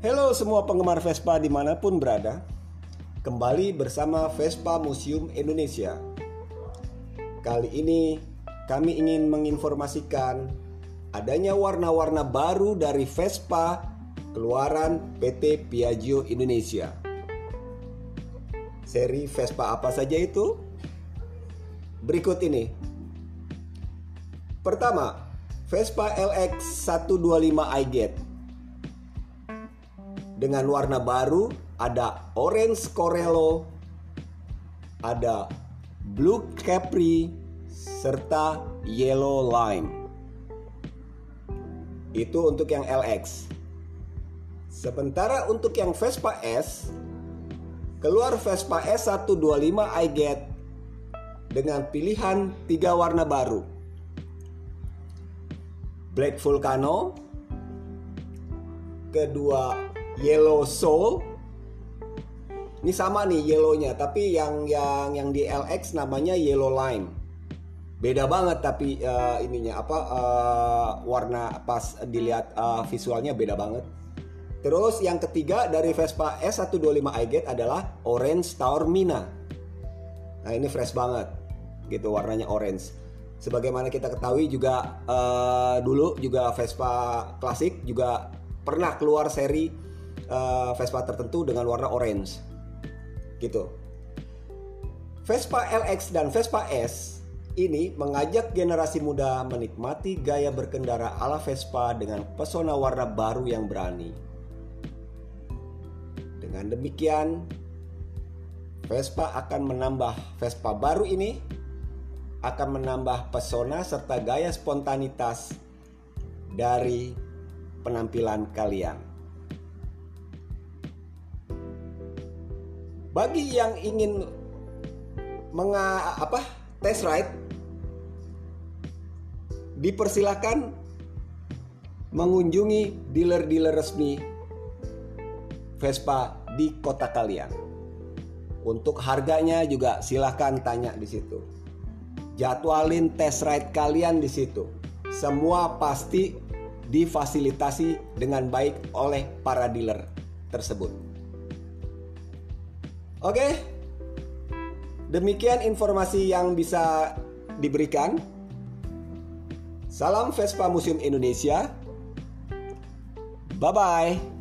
Halo semua penggemar Vespa di mana pun berada. Kembali bersama Vespa Museum Indonesia. Kali ini kami ingin menginformasikan Adanya warna-warna baru dari Vespa Keluaran PT Piaggio Indonesia. Seri Vespa apa saja itu? Berikut ini. Pertama, Vespa LX 125 iGet dengan warna baru ada orange Corello, ada blue Capri, serta yellow lime. Itu untuk yang LX. Sementara untuk yang Vespa S, keluar Vespa S125 iGet dengan pilihan tiga warna baru. Black Volcano, kedua Yellow Soul. Ini sama nih yellownya, tapi yang yang yang di LX namanya Yellow Lime. Beda banget tapi uh, ininya apa uh, warna pas dilihat uh, visualnya beda banget. Terus yang ketiga dari Vespa S125 iGet adalah Orange Taormina. Nah ini fresh banget, gitu warnanya orange. Sebagaimana kita ketahui juga uh, dulu juga Vespa klasik juga pernah keluar seri uh, Vespa tertentu dengan warna orange. Gitu. Vespa LX dan Vespa S ini mengajak generasi muda menikmati gaya berkendara ala Vespa dengan pesona warna baru yang berani. Dengan demikian, Vespa akan menambah Vespa baru ini akan menambah pesona serta gaya spontanitas dari penampilan kalian. Bagi yang ingin menga apa test ride dipersilakan mengunjungi dealer-dealer resmi Vespa di kota kalian. Untuk harganya juga silahkan tanya di situ. Jadwalin test ride kalian di situ. Semua pasti difasilitasi dengan baik oleh para dealer tersebut. Oke, demikian informasi yang bisa diberikan. Salam Vespa Museum Indonesia. Bye bye.